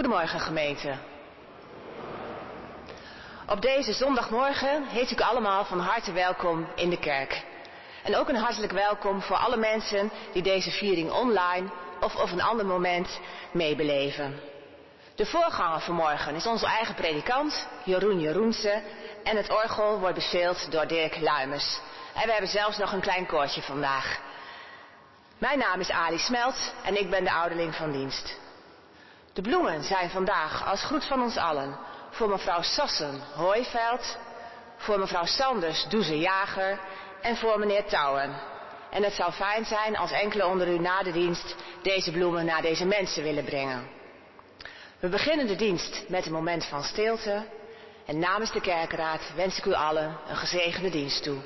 Goedemorgen gemeente. Op deze zondagmorgen heet ik allemaal van harte welkom in de kerk. En ook een hartelijk welkom voor alle mensen die deze viering online of op een ander moment meebeleven. De voorganger vanmorgen is onze eigen predikant, Jeroen Jeroense, en het orgel wordt bespeeld door Dirk Luimers. En we hebben zelfs nog een klein koortje vandaag. Mijn naam is Ali Smelt en ik ben de ouderling van dienst. De bloemen zijn vandaag als groet van ons allen voor mevrouw Sassen Hooiveld, voor mevrouw Sanders Doeze Jager en voor meneer Touwen. En het zou fijn zijn als enkele onder u na de dienst deze bloemen naar deze mensen willen brengen. We beginnen de dienst met een moment van stilte en namens de kerkraad wens ik u allen een gezegende dienst toe.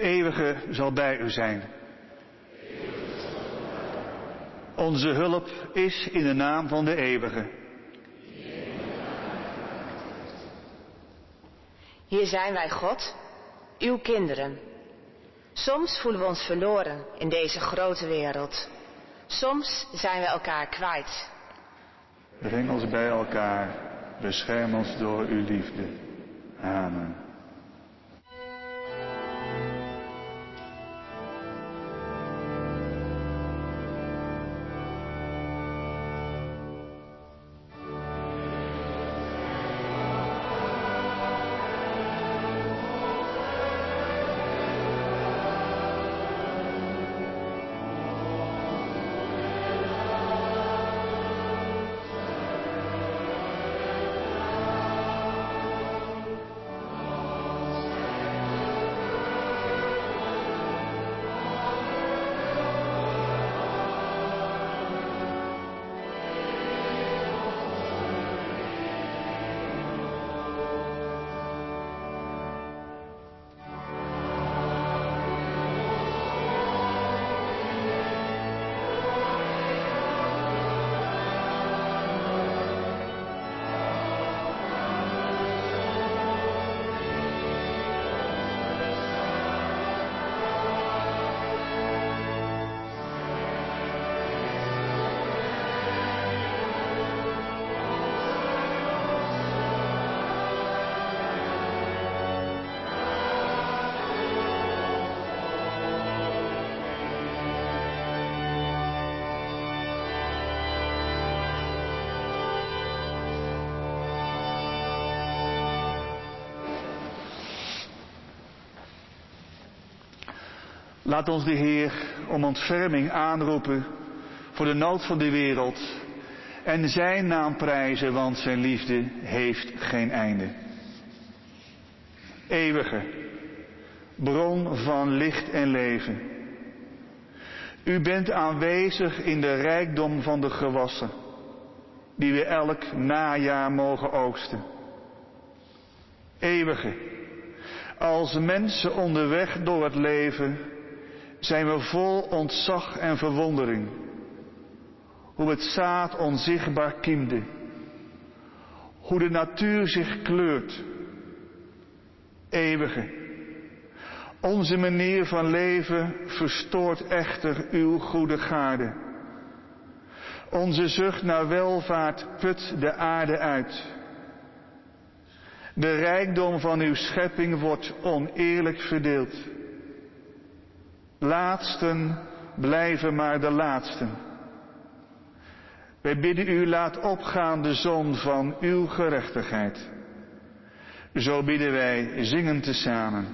De eeuwige zal bij u zijn. Onze hulp is in de naam van de eeuwige. Hier zijn wij, God, uw kinderen. Soms voelen we ons verloren in deze grote wereld. Soms zijn we elkaar kwijt. Breng ons bij elkaar. Bescherm ons door uw liefde. Amen. Laat ons de Heer om ontferming aanroepen voor de nood van de wereld en zijn naam prijzen, want zijn liefde heeft geen einde. Eeuwige, bron van licht en leven. U bent aanwezig in de rijkdom van de gewassen, die we elk najaar mogen oogsten. Eeuwige, als mensen onderweg door het leven zijn we vol ontzag en verwondering. Hoe het zaad onzichtbaar kiemde. Hoe de natuur zich kleurt. Eeuwige. Onze manier van leven verstoort echter uw goede gaarde. Onze zucht naar welvaart put de aarde uit. De rijkdom van uw schepping wordt oneerlijk verdeeld. Laatsten blijven maar de laatsten. Wij bidden u, laat opgaan de zon van uw gerechtigheid. Zo bidden wij zingend tezamen.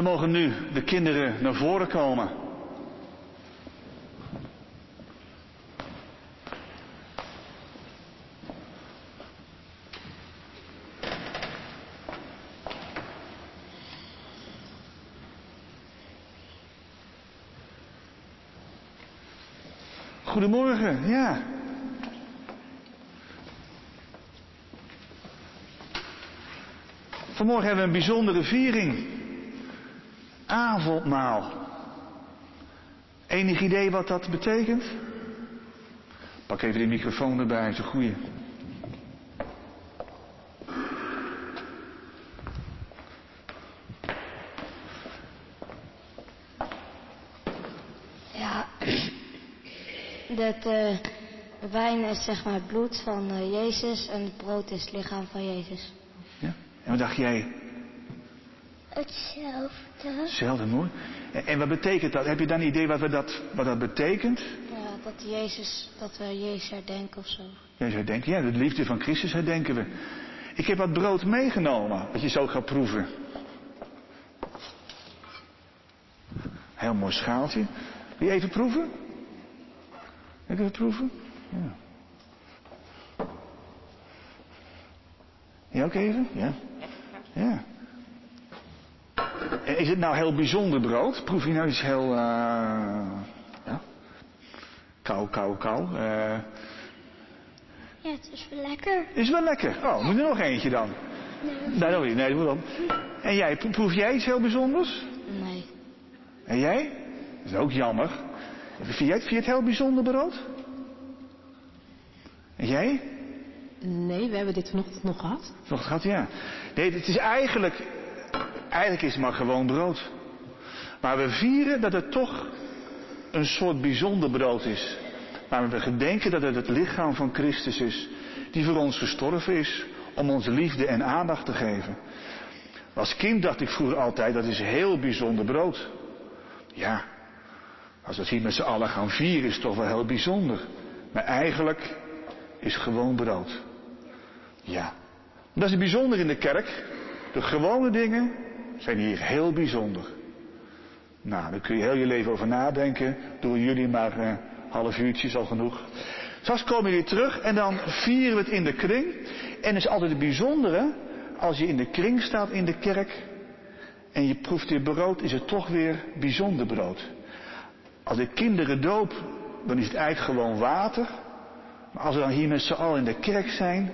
Dan mogen nu de kinderen naar voren komen. Goedemorgen, ja. Vanmorgen hebben we een bijzondere viering. Avondmaal. Enig idee wat dat betekent? Pak even die microfoon erbij, is een goeie. Ja, dat eh, de wijn is zeg maar het bloed van eh, Jezus en het brood is het lichaam van Jezus. Ja? En wat dacht jij? Hetzelfde. Hetzelfde, mooi. En, en wat betekent dat? Heb je dan een idee wat, we dat, wat dat betekent? Ja, dat Jezus, dat we Jezus herdenken of zo. Jij zou denken, ja, de liefde van Christus herdenken we. Ik heb wat brood meegenomen, dat je zo gaat proeven. Heel mooi schaaltje. Wil je even proeven? Wil je even proeven? Ja. Ja, ook even? Ja. Ja. Is het nou heel bijzonder brood? Proef je nou iets heel... eh ja? Kou, kou, kou. eh Ja, het is wel lekker. is wel lekker. Oh, moet er nog eentje dan? Nee, dat niet. Nee, dat moet dan. En jij, pro- proef jij iets heel bijzonders? Nee. En jij? Dat is ook jammer. Vind jij, vind je het heel bijzonder brood? En jij? Nee, we hebben dit vanochtend nog gehad. Nog gehad, ja. Nee, het is eigenlijk, eigenlijk is het maar gewoon brood. Maar we vieren dat het toch een soort bijzonder brood is. Maar we gedenken dat het het lichaam van Christus is, die voor ons gestorven is, om ons liefde en aandacht te geven. Als kind dacht ik vroeger altijd, dat is heel bijzonder brood. Ja, als we het hier met z'n allen gaan vieren, is het toch wel heel bijzonder. Maar eigenlijk is gewoon brood. Ja. Dat is het bijzonder in de kerk. De gewone dingen zijn hier heel bijzonder. Nou, daar kun je heel je leven over nadenken. Doen jullie maar een half uurtje, is al genoeg. Straks komen jullie terug en dan vieren we het in de kring. En is altijd het bijzondere, als je in de kring staat in de kerk en je proeft dit brood, is het toch weer bijzonder brood. Als ik kinderen doop, dan is het eigenlijk gewoon water. Maar als we dan hier met z'n allen in de kerk zijn,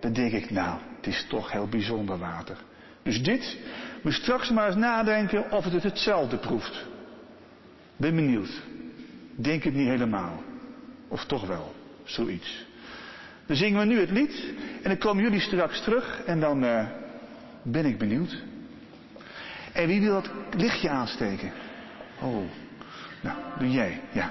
dan denk ik, nou, het is toch heel bijzonder water. Dus dit, moet straks maar eens nadenken of het het hetzelfde proeft. Ben benieuwd. Denk het niet helemaal. Of toch wel, zoiets. Dan zingen we nu het lied en dan komen jullie straks terug en dan uh, ben ik benieuwd. En wie wil dat lichtje aansteken? Oh, nou, doe jij, ja.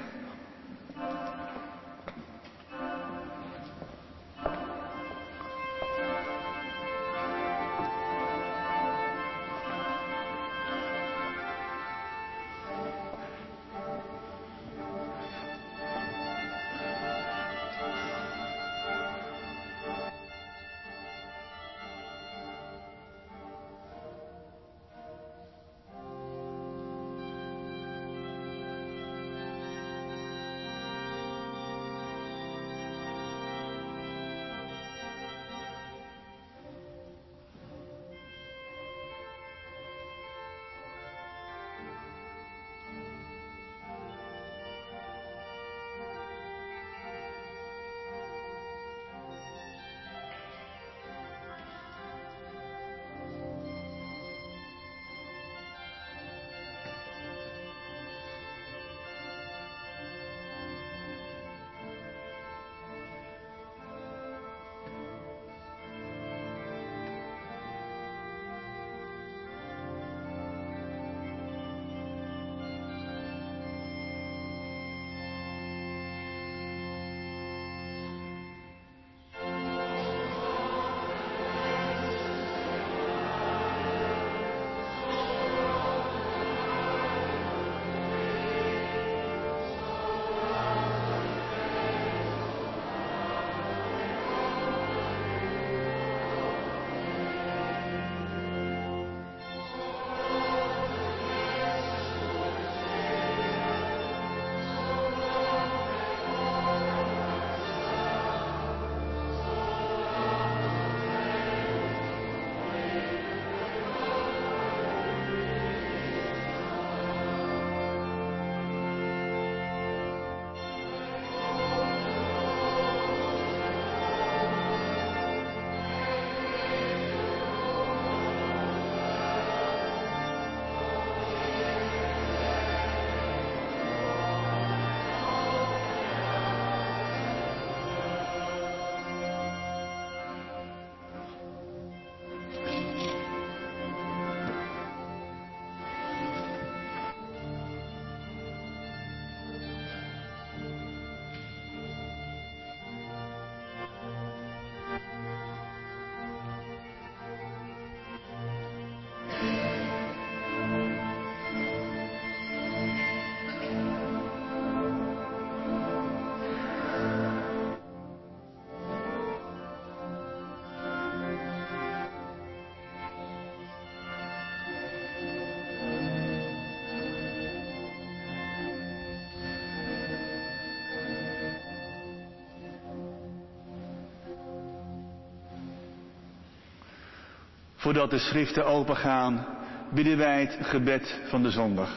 Voordat de schriften opengaan, bidden wij het gebed van de zondag.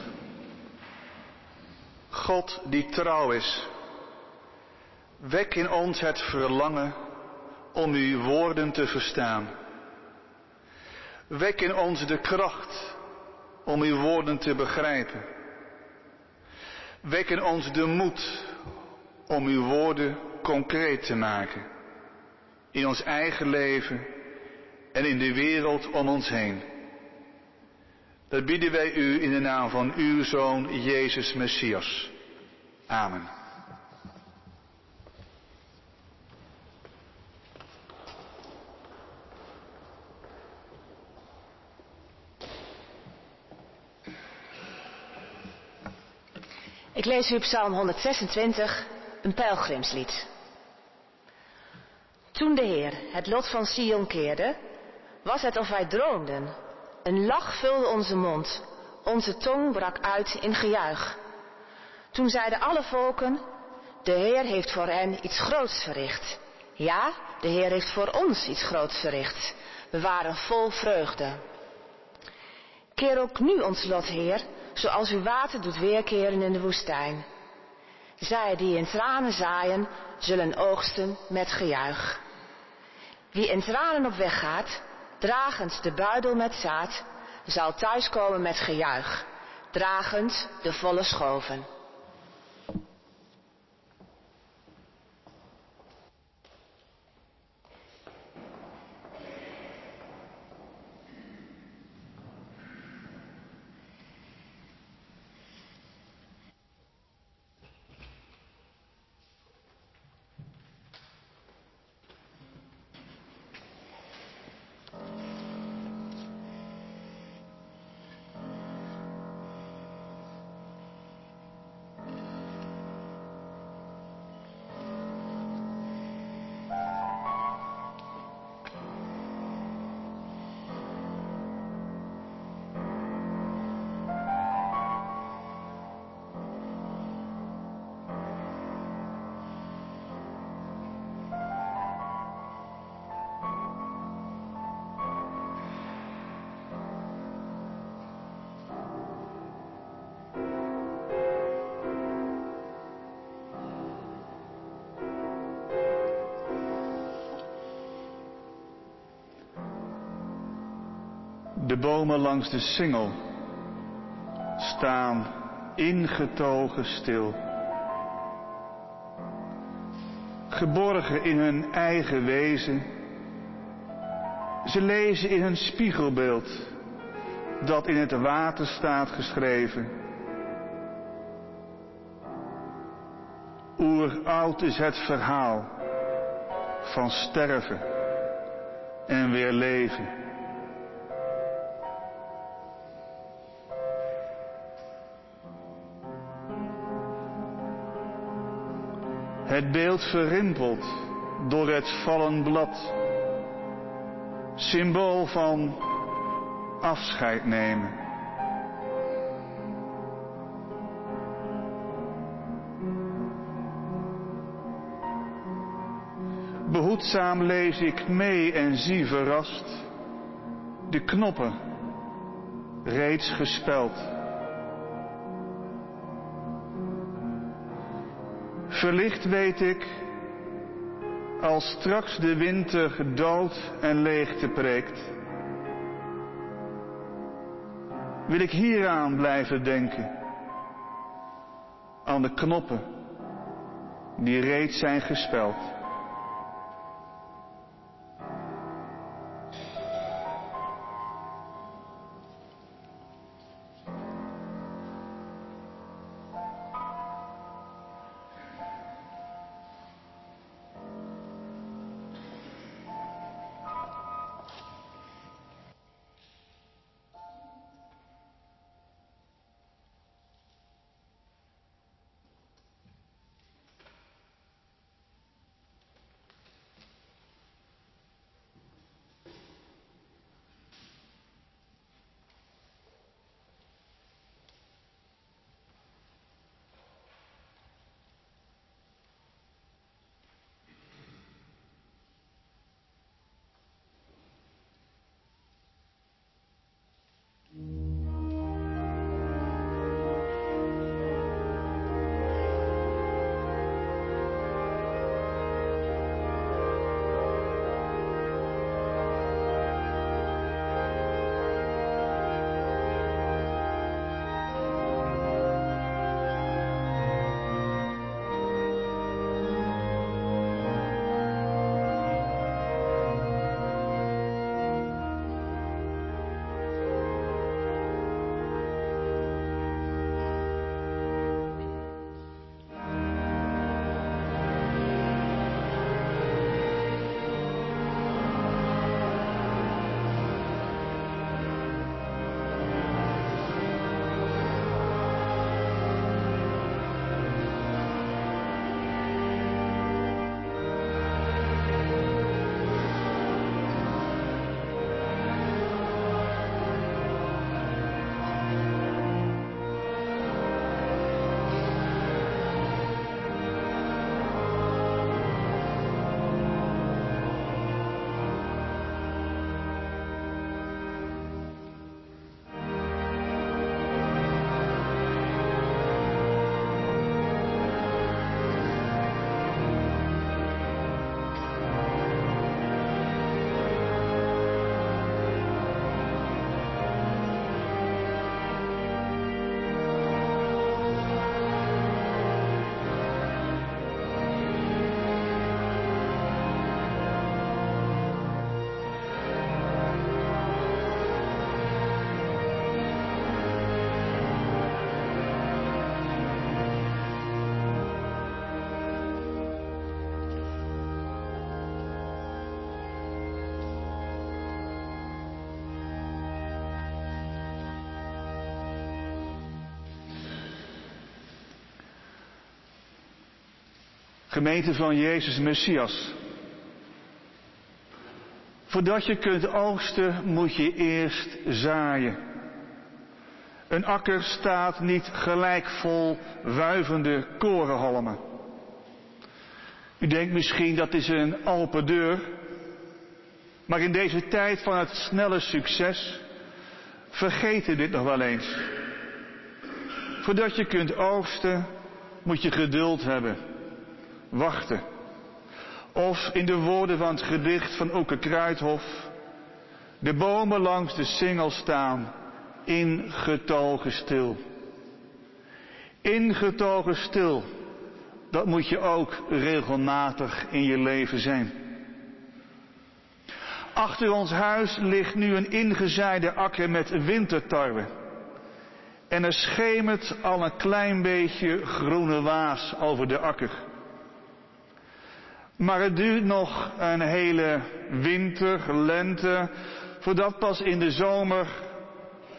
God die trouw is, wek in ons het verlangen om uw woorden te verstaan. Wek in ons de kracht om uw woorden te begrijpen. Wek in ons de moed om uw woorden concreet te maken. In ons eigen leven en in de wereld om ons heen. Dat bieden wij u in de naam van uw Zoon Jezus Messias. Amen. Ik lees u Psalm 126, een pelgrimslied. Toen de Heer het lot van Sion keerde, was het of wij droomden. Een lach vulde onze mond, onze tong brak uit in gejuich. Toen zeiden alle volken, de Heer heeft voor hen iets groots verricht. Ja, de Heer heeft voor ons iets groots verricht. We waren vol vreugde. Keer ook nu ons lot, Heer, zoals u water doet weerkeren in de woestijn. Zij die in tranen zaaien, zullen oogsten met gejuich. Wie in tranen op weg gaat, dragend de buidel met zaad, zal thuiskomen met gejuich, dragend de volle schoven. Bomen langs de singel staan ingetogen stil. Geborgen in hun eigen wezen. Ze lezen in hun spiegelbeeld dat in het water staat geschreven. Oeroud is het verhaal van sterven en weer leven. Het beeld verrimpelt door het vallen blad. Symbool van afscheid nemen. Behoedzaam lees ik mee en zie verrast de knoppen reeds gespeld. Verlicht weet ik, als straks de winter dood en leegte preekt, wil ik hieraan blijven denken, aan de knoppen die reeds zijn gespeld. Gemeente van Jezus Messias. Voordat je kunt oogsten moet je eerst zaaien. Een akker staat niet gelijk vol wuivende korenhalmen. U denkt misschien dat is een open deur. Maar in deze tijd van het snelle succes vergeten dit nog wel eens. Voordat je kunt oogsten moet je geduld hebben. Wachten. Of in de woorden van het gedicht van Oeke Kruidhof. De bomen langs de singel staan, ingetogen stil. Ingetogen stil, dat moet je ook regelmatig in je leven zijn. Achter ons huis ligt nu een ingezaaide akker met wintertarwe. En er schemert al een klein beetje groene waas over de akker. Maar het duurt nog een hele winter, lente, voordat pas in de zomer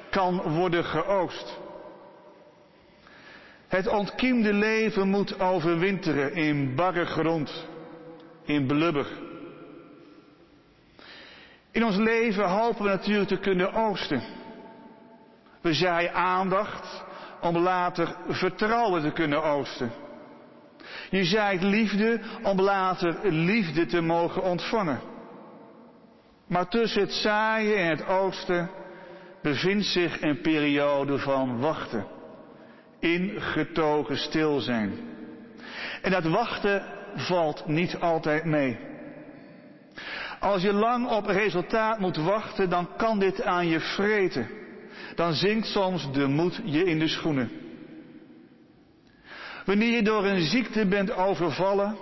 kan worden geoogst. Het ontkiemde leven moet overwinteren in barre grond, in blubber. In ons leven hopen we natuurlijk te kunnen oogsten. We zaaien aandacht om later vertrouwen te kunnen oogsten. Je zaait liefde om later liefde te mogen ontvangen. Maar tussen het zaaien en het oogsten bevindt zich een periode van wachten. Ingetogen stil zijn. En dat wachten valt niet altijd mee. Als je lang op resultaat moet wachten, dan kan dit aan je vreten. Dan zinkt soms de moed je in de schoenen. Wanneer je door een ziekte bent overvallen,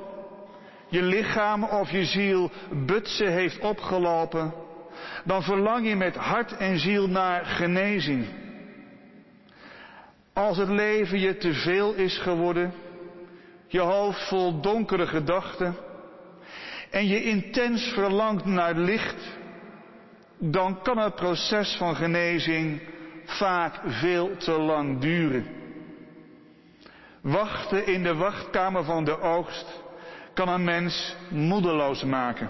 je lichaam of je ziel butsen heeft opgelopen, dan verlang je met hart en ziel naar genezing. Als het leven je te veel is geworden, je hoofd vol donkere gedachten en je intens verlangt naar licht, dan kan het proces van genezing vaak veel te lang duren. Wachten in de wachtkamer van de oogst kan een mens moedeloos maken.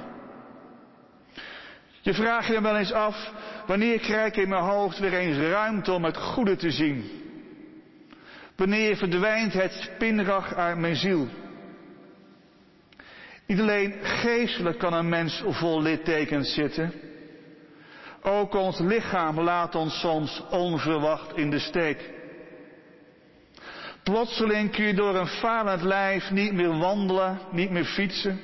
Je vraagt je wel eens af, wanneer krijg ik in mijn hoofd weer eens ruimte om het goede te zien? Wanneer verdwijnt het spinrag uit mijn ziel? Niet alleen geestelijk kan een mens vol littekens zitten. Ook ons lichaam laat ons soms onverwacht in de steek. Plotseling kun je door een falend lijf niet meer wandelen, niet meer fietsen.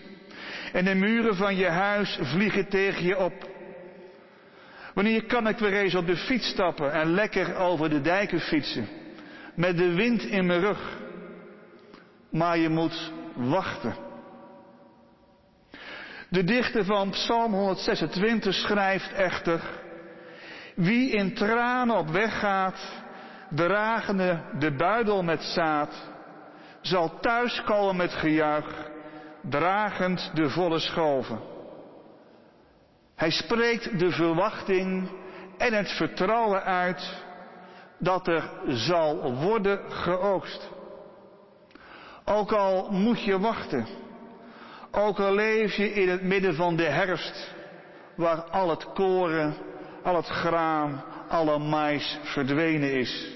En de muren van je huis vliegen tegen je op. Wanneer kan ik weer eens op de fiets stappen en lekker over de dijken fietsen? Met de wind in mijn rug. Maar je moet wachten. De dichter van Psalm 126 schrijft echter, wie in tranen op weg gaat, dragende de buidel met zaad, zal thuiskomen met gejuich, dragend de volle schalven. Hij spreekt de verwachting en het vertrouwen uit dat er zal worden geoogst. Ook al moet je wachten, ook al leef je in het midden van de herfst, waar al het koren, al het graan, alle mais verdwenen is.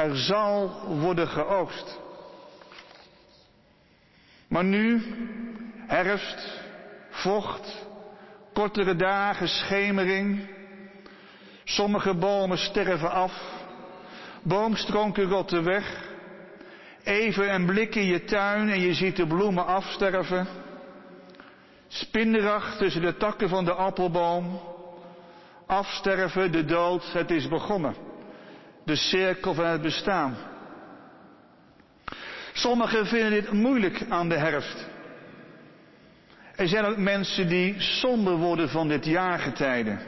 Er zal worden geoogst. Maar nu, herfst, vocht, kortere dagen, schemering. Sommige bomen sterven af. Boomstronken rotten weg. Even een blik in je tuin en je ziet de bloemen afsterven. Spinderig tussen de takken van de appelboom. Afsterven, de dood, het is begonnen de cirkel van het bestaan. Sommigen vinden dit moeilijk aan de herfst. Er zijn ook mensen die somber worden van dit jaargetijde.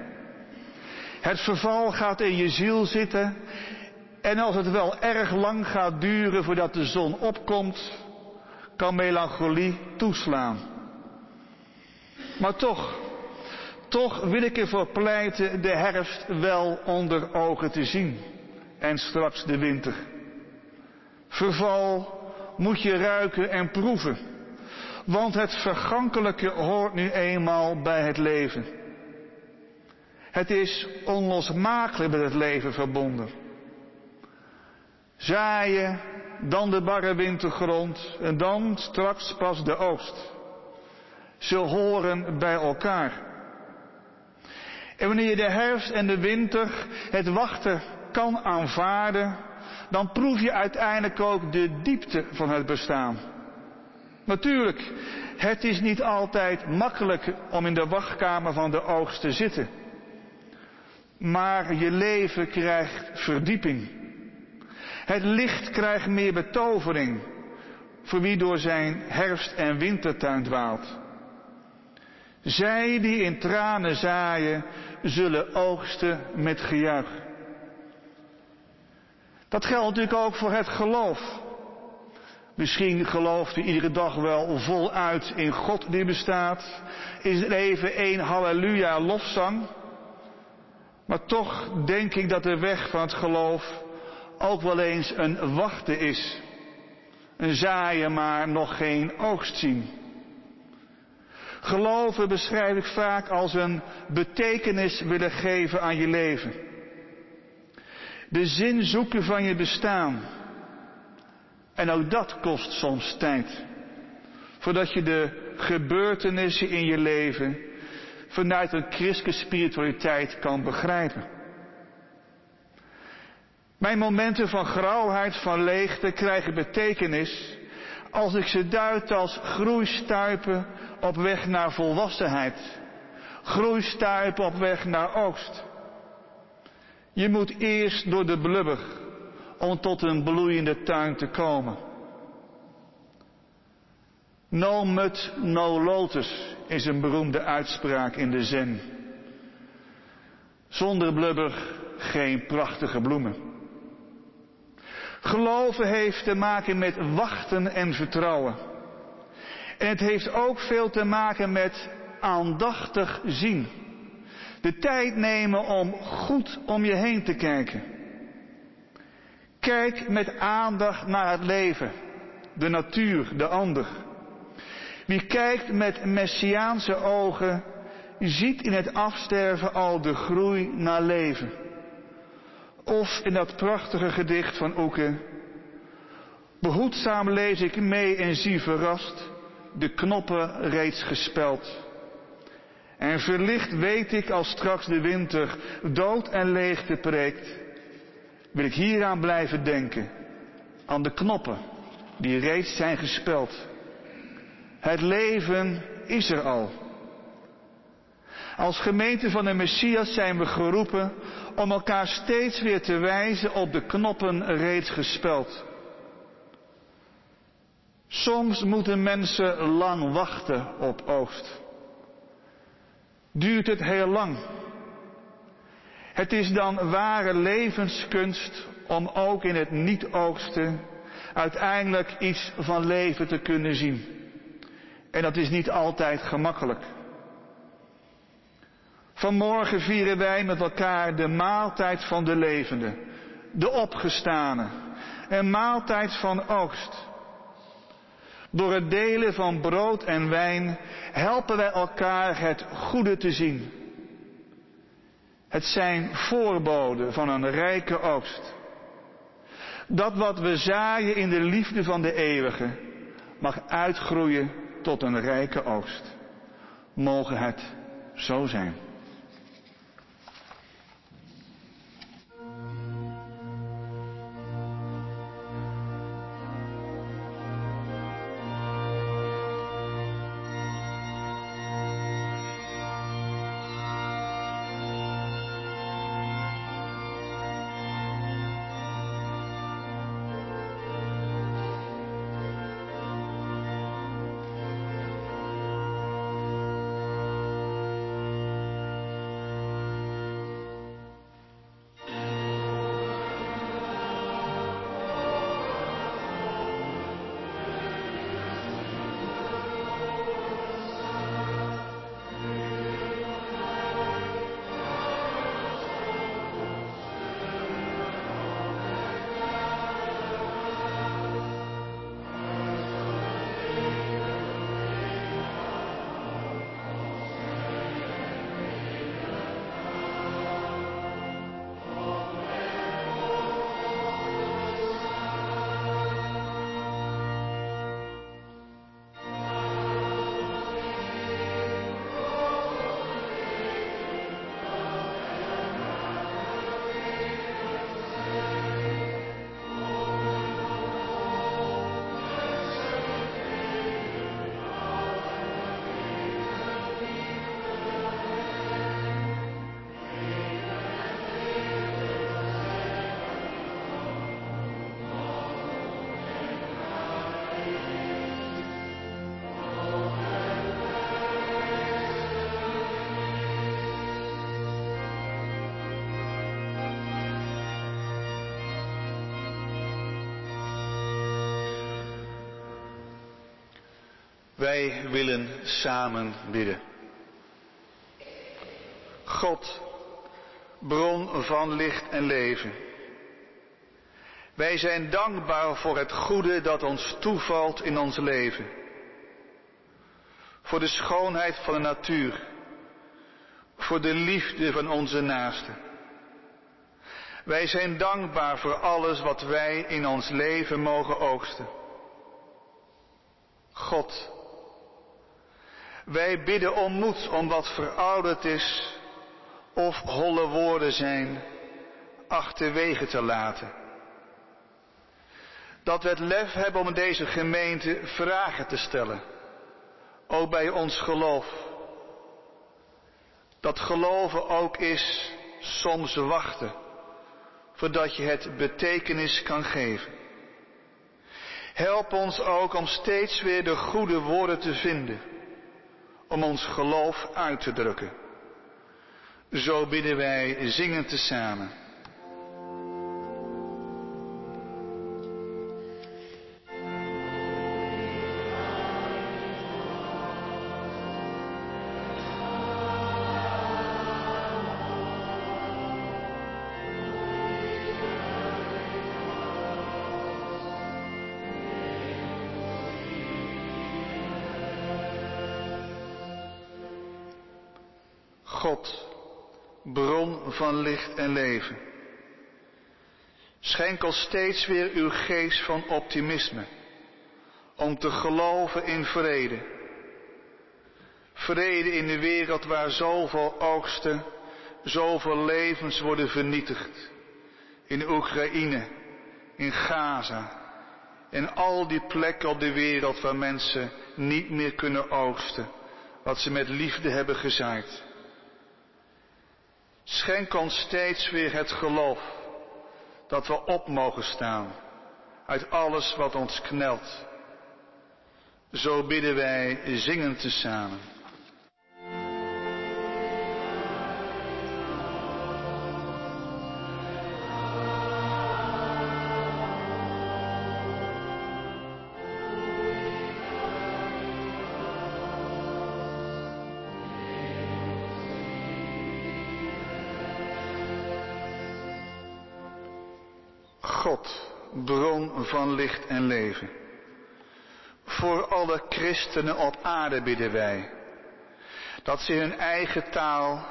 Het verval gaat in je ziel zitten en als het wel erg lang gaat duren voordat de zon opkomt, kan melancholie toeslaan. Maar toch, toch wil ik ervoor pleiten de herfst wel onder ogen te zien en straks de winter. Verval, moet je ruiken en proeven. Want het vergankelijke hoort nu eenmaal bij het leven. Het is onlosmakelijk met het leven verbonden. Zaaien, dan de barre wintergrond en dan straks pas de oogst. Ze horen bij elkaar. En wanneer je de herfst en de winter, het wachten kan aanvaarden, dan proef je uiteindelijk ook de diepte van het bestaan. Natuurlijk, het is niet altijd makkelijk om in de wachtkamer van de oogst te zitten. Maar je leven krijgt verdieping. Het licht krijgt meer betovering voor wie door zijn herfst- en wintertuin dwaalt. Zij die in tranen zaaien, zullen oogsten met gejuich. Dat geldt natuurlijk ook voor het geloof. Misschien gelooft u iedere dag wel voluit in God die bestaat. Is het even één halleluja lofzang. Maar toch denk ik dat de weg van het geloof ook wel eens een wachten is. Een zaaien maar nog geen oogst zien. Geloven beschrijf ik vaak als een betekenis willen geven aan je leven. De zin zoeken van je bestaan. En ook dat kost soms tijd. Voordat je de gebeurtenissen in je leven vanuit een christelijke spiritualiteit kan begrijpen. Mijn momenten van grauwheid, van leegte krijgen betekenis als ik ze duid als groeistuipen op weg naar volwassenheid. Groeistuipen op weg naar oogst. Je moet eerst door de blubber om tot een bloeiende tuin te komen. No mud, no lotus is een beroemde uitspraak in de zen. Zonder blubber geen prachtige bloemen. Geloven heeft te maken met wachten en vertrouwen. En het heeft ook veel te maken met aandachtig zien. De tijd nemen om goed om je heen te kijken. Kijk met aandacht naar het leven, de natuur, de ander. Wie kijkt met messiaanse ogen, ziet in het afsterven al de groei naar leven. Of in dat prachtige gedicht van Oeke. Behoedzaam lees ik mee en zie verrast de knoppen reeds gespeld. En verlicht weet ik als straks de winter dood en leegte preekt, wil ik hieraan blijven denken, aan de knoppen die reeds zijn gespeld. Het leven is er al. Als gemeente van de Messias zijn we geroepen om elkaar steeds weer te wijzen op de knoppen reeds gespeld. Soms moeten mensen lang wachten op oogst. Duurt het heel lang. Het is dan ware levenskunst om ook in het niet-oogsten uiteindelijk iets van leven te kunnen zien. En dat is niet altijd gemakkelijk. Vanmorgen vieren wij met elkaar de maaltijd van de levende, de opgestane, een maaltijd van oogst. Door het delen van brood en wijn helpen wij elkaar het goede te zien. Het zijn voorboden van een rijke oogst. Dat wat we zaaien in de liefde van de eeuwige mag uitgroeien tot een rijke oogst. Mogen het zo zijn. Wij willen samen bidden. God, bron van licht en leven. Wij zijn dankbaar voor het goede dat ons toevalt in ons leven. Voor de schoonheid van de natuur. Voor de liefde van onze naasten. Wij zijn dankbaar voor alles wat wij in ons leven mogen oogsten. God, wij bidden om moed om wat verouderd is of holle woorden zijn achterwege te laten. Dat we het lef hebben om deze gemeente vragen te stellen, ook bij ons geloof. Dat geloven ook is soms wachten, voordat je het betekenis kan geven. Help ons ook om steeds weer de goede woorden te vinden, om ons geloof uit te drukken. Zo bidden wij zingend tezamen. Licht en leven. Schenk steeds weer uw geest van optimisme, om te geloven in vrede. Vrede in de wereld waar zoveel oogsten, zoveel levens worden vernietigd. In Oekraïne, in Gaza en al die plekken op de wereld waar mensen niet meer kunnen oogsten wat ze met liefde hebben gezaaid. Schenk ons steeds weer het geloof dat we op mogen staan uit alles wat ons knelt. Zo bidden wij zingend tezamen. Van licht en leven. Voor alle christenen op aarde bidden wij. Dat ze in hun eigen taal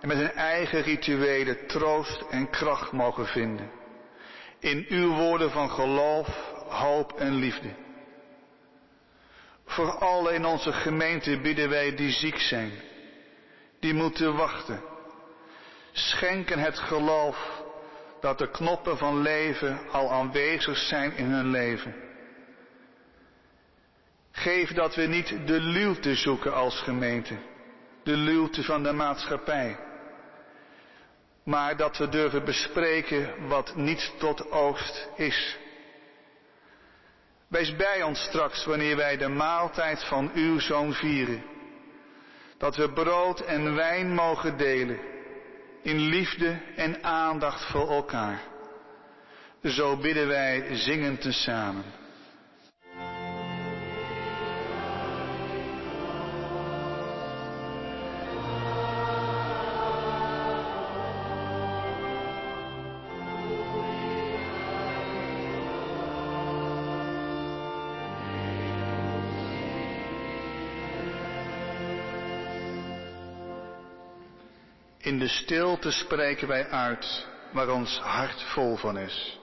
en met hun eigen rituelen troost en kracht mogen vinden. In uw woorden van geloof, hoop en liefde. Voor alle in onze gemeente bidden wij die ziek zijn, die moeten wachten. Schenken het geloof dat de knoppen van leven al aanwezig zijn in hun leven. Geef dat we niet de luwte zoeken als gemeente, de luwte van de maatschappij, maar dat we durven bespreken wat niet tot oogst is. Wees bij ons straks wanneer wij de maaltijd van uw zoon vieren, dat we brood en wijn mogen delen in liefde en aandacht voor elkaar. Zo bidden wij zingend tezamen. De stilte spreken wij uit waar ons hart vol van is.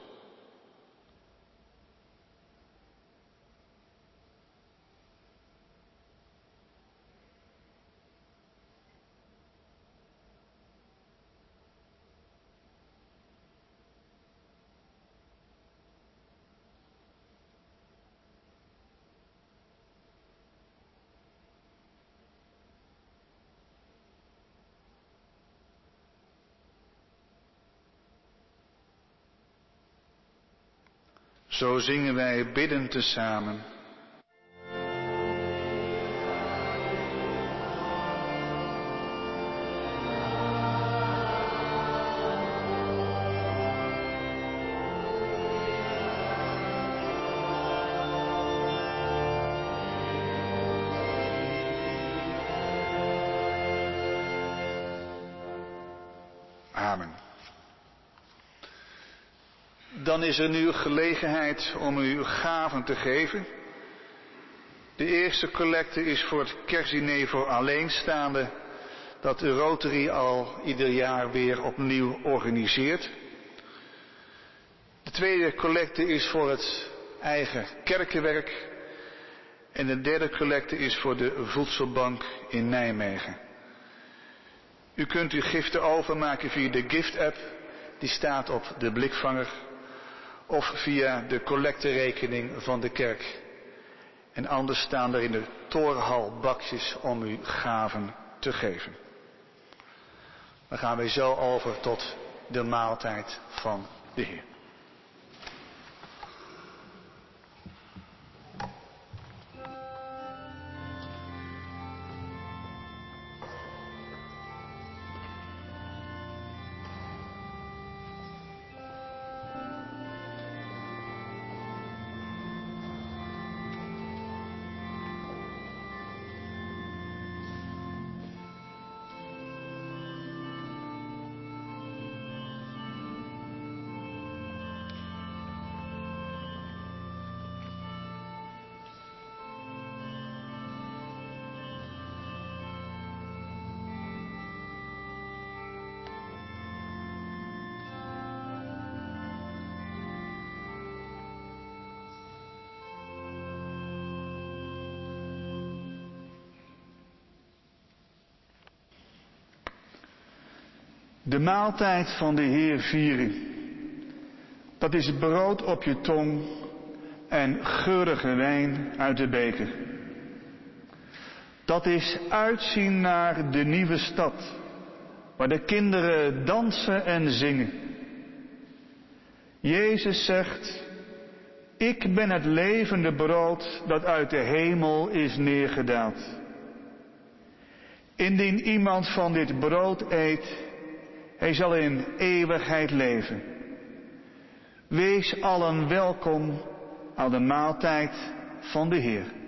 Zo zingen wij bidden tezamen. Dan is er nu gelegenheid om u gaven te geven. De eerste collecte is voor het kerstdiner voor alleenstaanden dat de Rotary al ieder jaar weer opnieuw organiseert. De tweede collecte is voor het eigen kerkenwerk. En de derde collecte is voor de voedselbank in Nijmegen. U kunt uw giften overmaken via de gift-app, die staat op de blikvanger, of via de collecterekening van de kerk. En anders staan er in de torenhal bakjes om u gaven te geven. Dan gaan we zo over tot de maaltijd van de Heer. Maaltijd van de Heer vieren. Dat is brood op je tong en geurige wijn uit de beker. Dat is uitzien naar de nieuwe stad, waar de kinderen dansen en zingen. Jezus zegt, ik ben het levende brood dat uit de hemel is neergedaald. Indien iemand van dit brood eet, hij zal in eeuwigheid leven. Wees allen welkom aan de maaltijd van de Heer.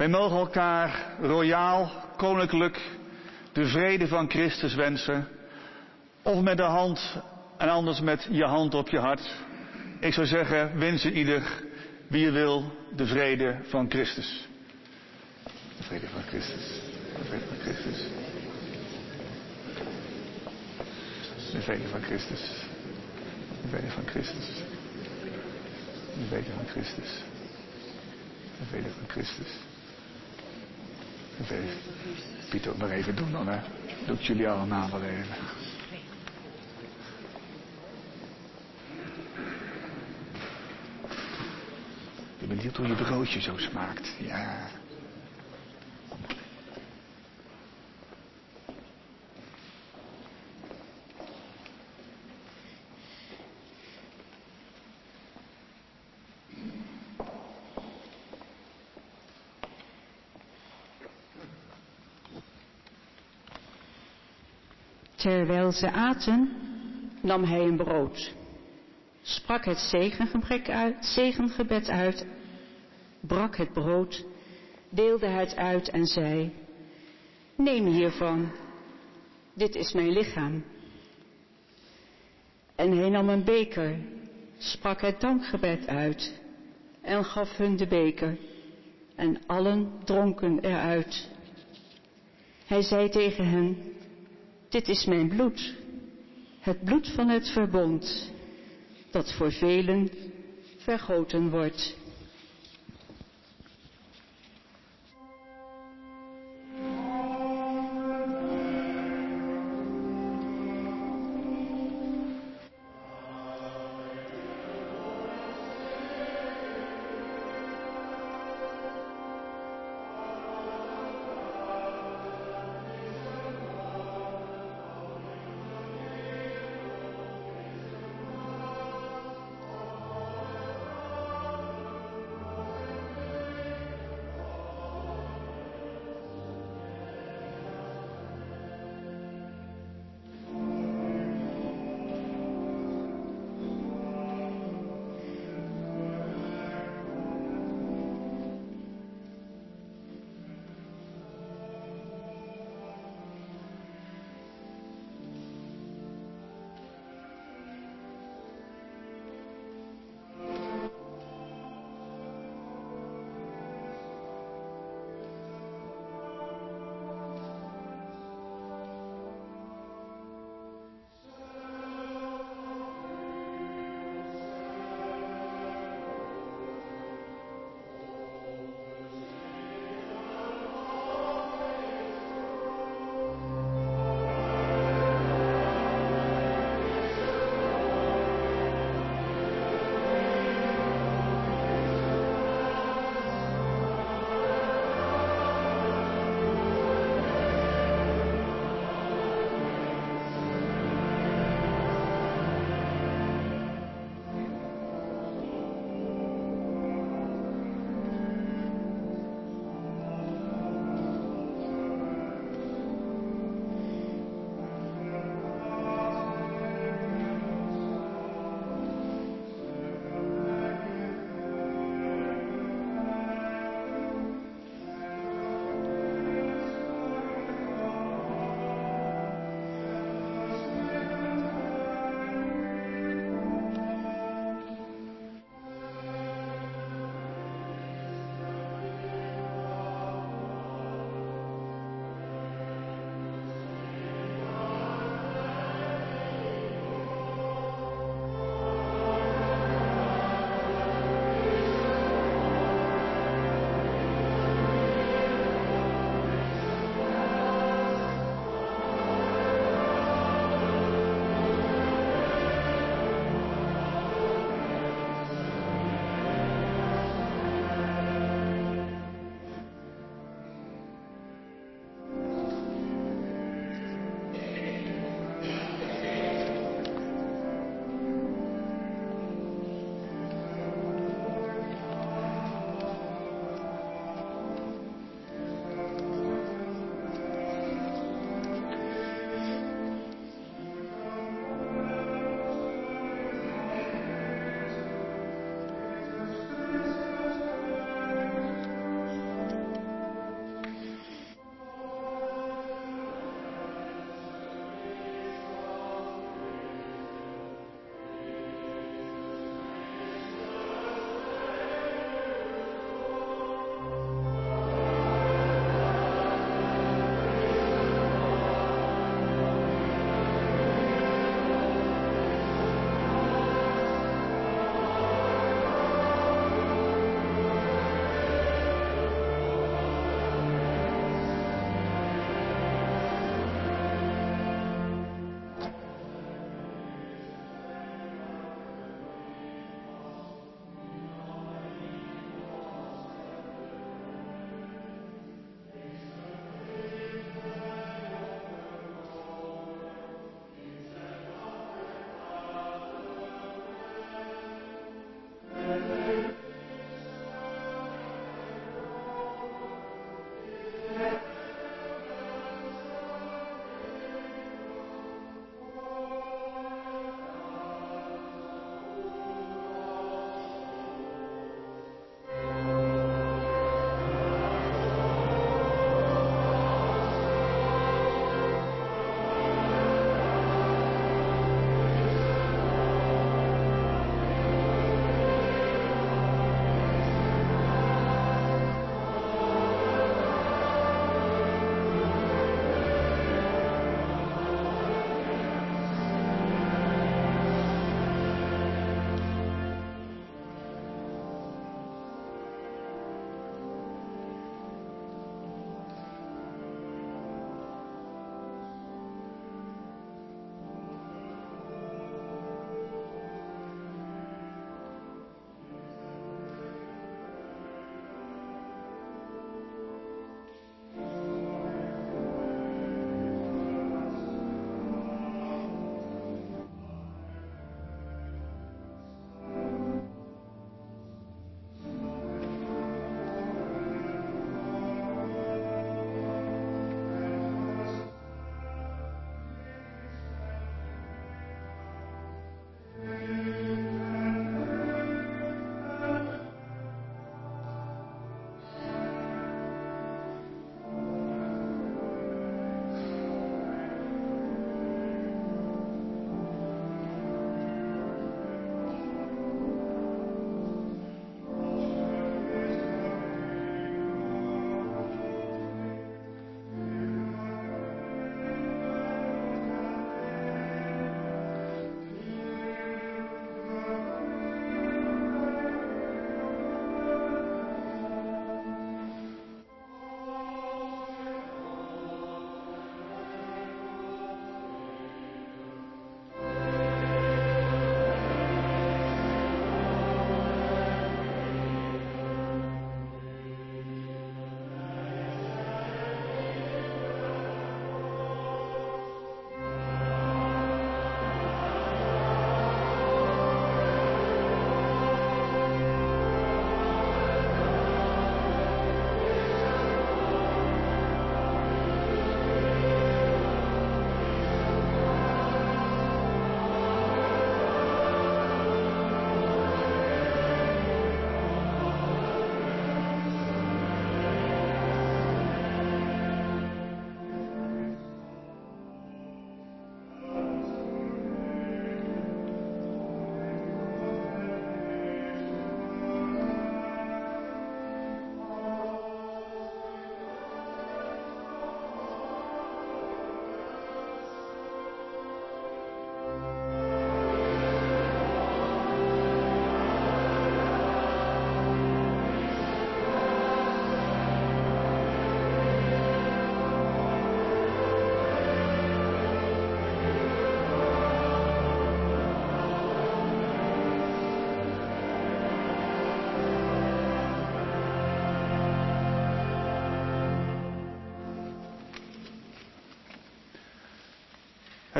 Wij mogen elkaar royaal, koninklijk de vrede van Christus wensen. Of met de hand en anders met je hand op je hart. Ik zou zeggen, wensen ieder wie je wil de vrede van Christus. De vrede van Christus. De vrede van Christus. De vrede van Christus. De vrede van Christus. De vrede van Christus. De vrede van Christus. De vrede. Pieter, maar even doen dan, hè. Doe jullie allemaal wel even. Ik ben benieuwd hoe je broodje zo smaakt. Ja. Terwijl ze aten, nam hij een brood, sprak het zegengebed uit, brak het brood, deelde het uit en zei, neem hiervan, dit is mijn lichaam. En hij nam een beker, sprak het dankgebed uit en gaf hun de beker en allen dronken eruit. Hij zei tegen hen, dit is mijn bloed, het bloed van het verbond, dat voor velen vergoten wordt.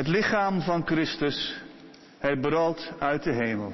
Het lichaam van Christus, het brood uit de hemel.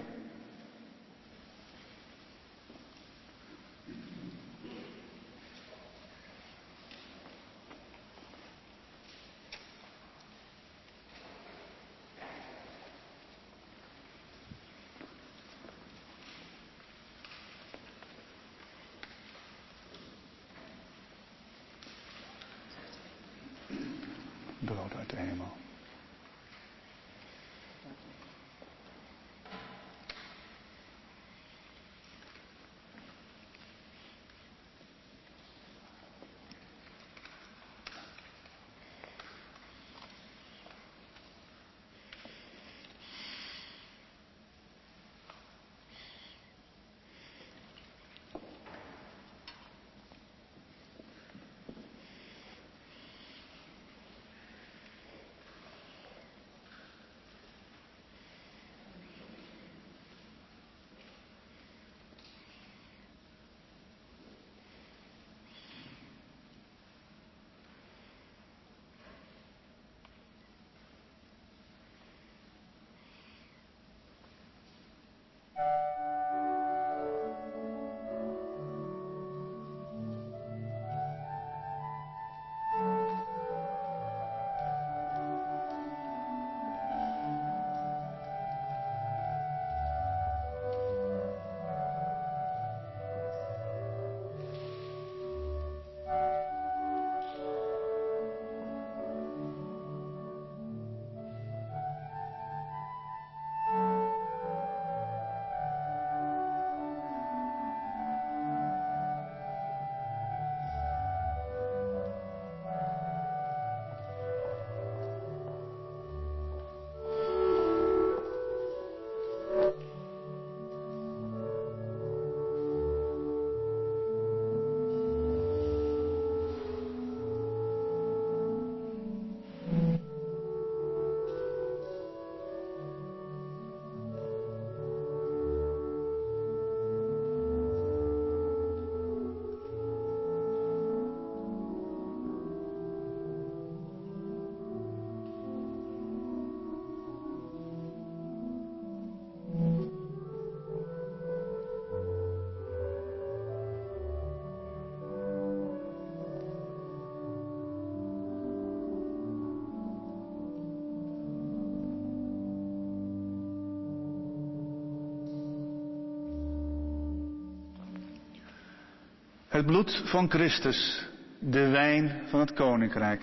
Het bloed van Christus, de wijn van het koninkrijk.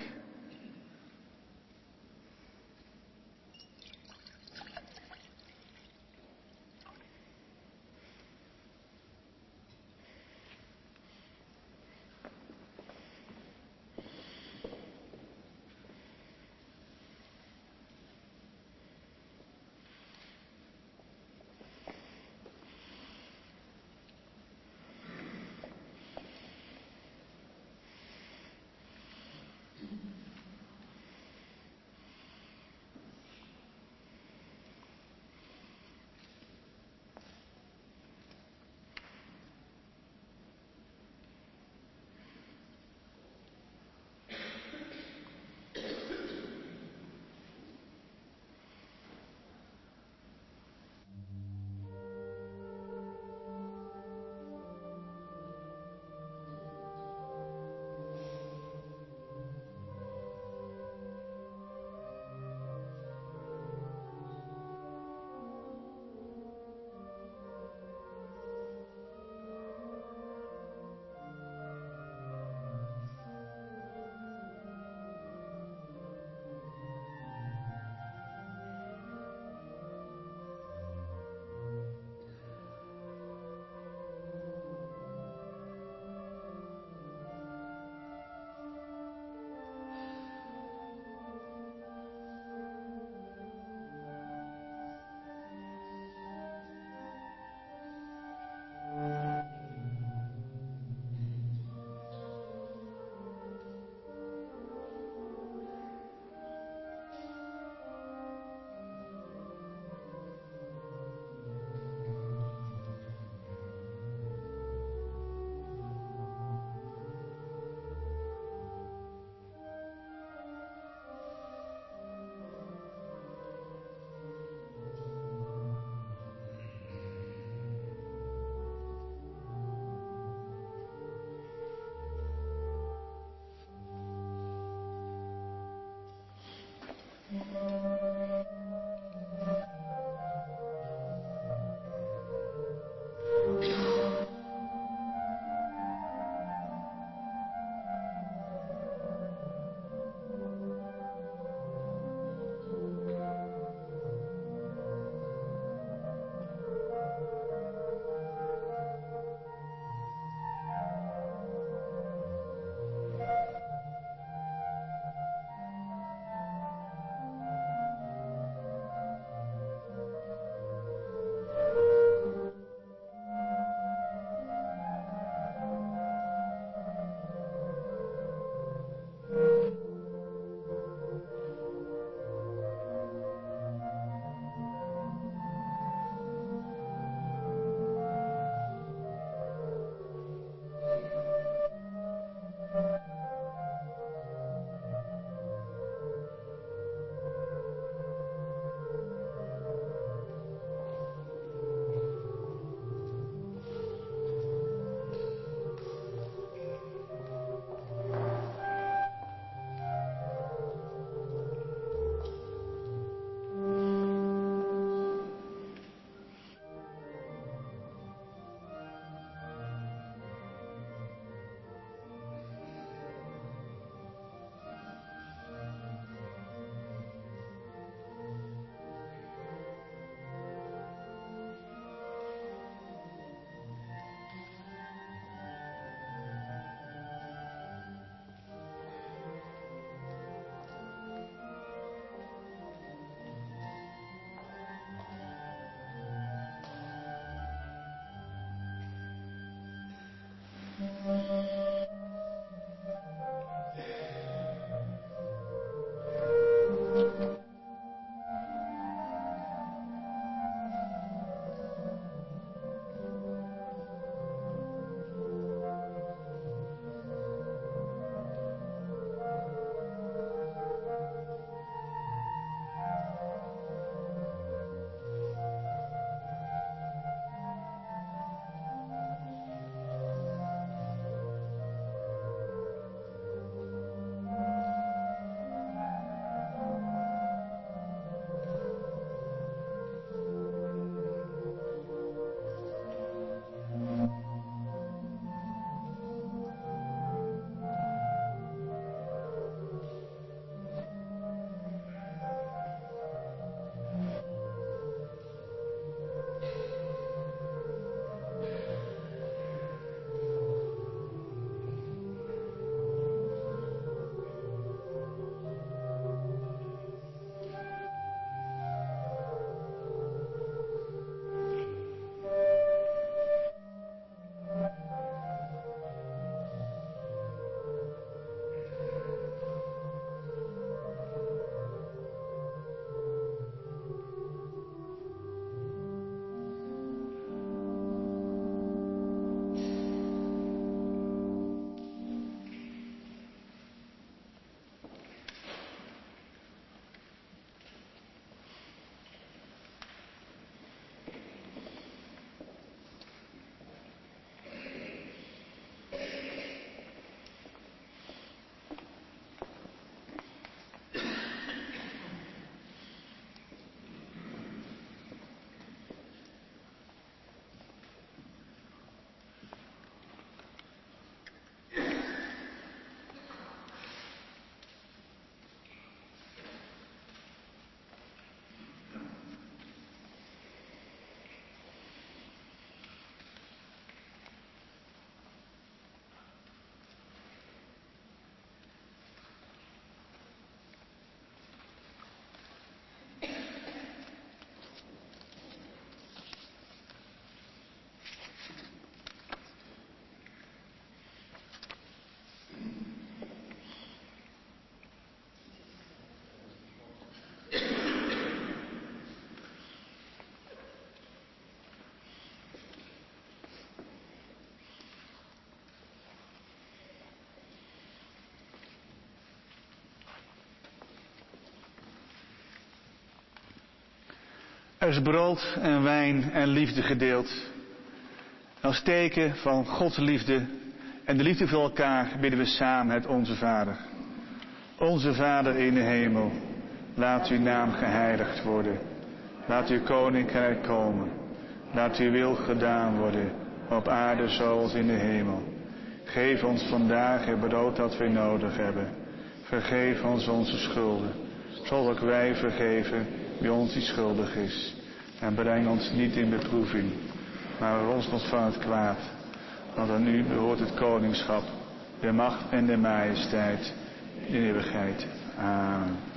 Er is brood en wijn en liefde gedeeld. Als teken van Gods liefde en de liefde voor elkaar bidden we samen het Onze Vader. Onze Vader in de hemel, Laat uw naam geheiligd worden. Laat uw koninkrijk komen. Laat uw wil gedaan worden, op aarde zoals in de hemel. Geef ons vandaag het brood dat wij nodig hebben. Vergeef ons onze schulden, zoals ook wij vergeven wie ons die schuldig is. En breng ons niet in beproeving, maar ons nog van het kwaad. Want aan u behoort het koningschap, de macht en de majesteit in eeuwigheid. Amen.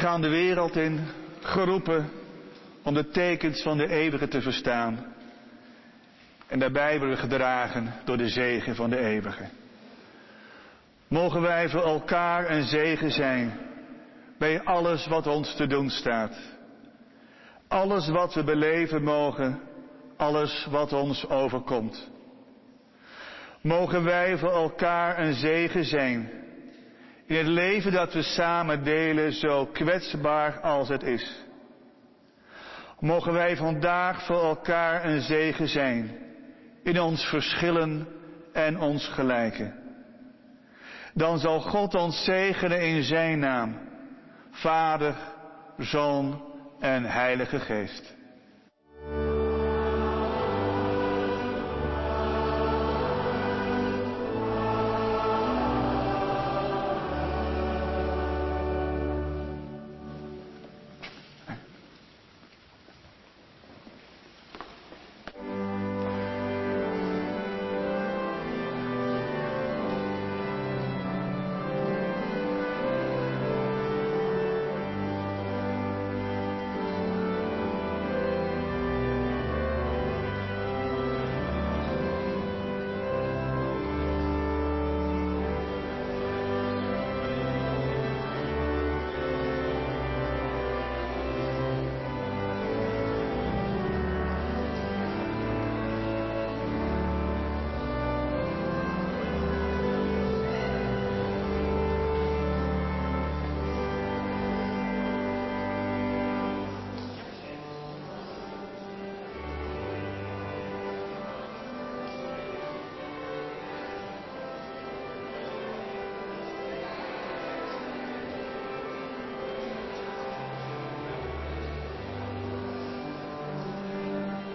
Gaan de wereld in, geroepen om de tekens van de eeuwige te verstaan. En daarbij worden gedragen door de zegen van de eeuwige. Mogen wij voor elkaar een zegen zijn bij alles wat ons te doen staat. Alles wat we beleven mogen, alles wat ons overkomt. Mogen wij voor elkaar een zegen zijn in het leven dat we samen delen, zo kwetsbaar als het is. Mogen wij vandaag voor elkaar een zegen zijn in ons verschillen en ons gelijken. Dan zal God ons zegenen in Zijn naam, Vader, Zoon en Heilige Geest.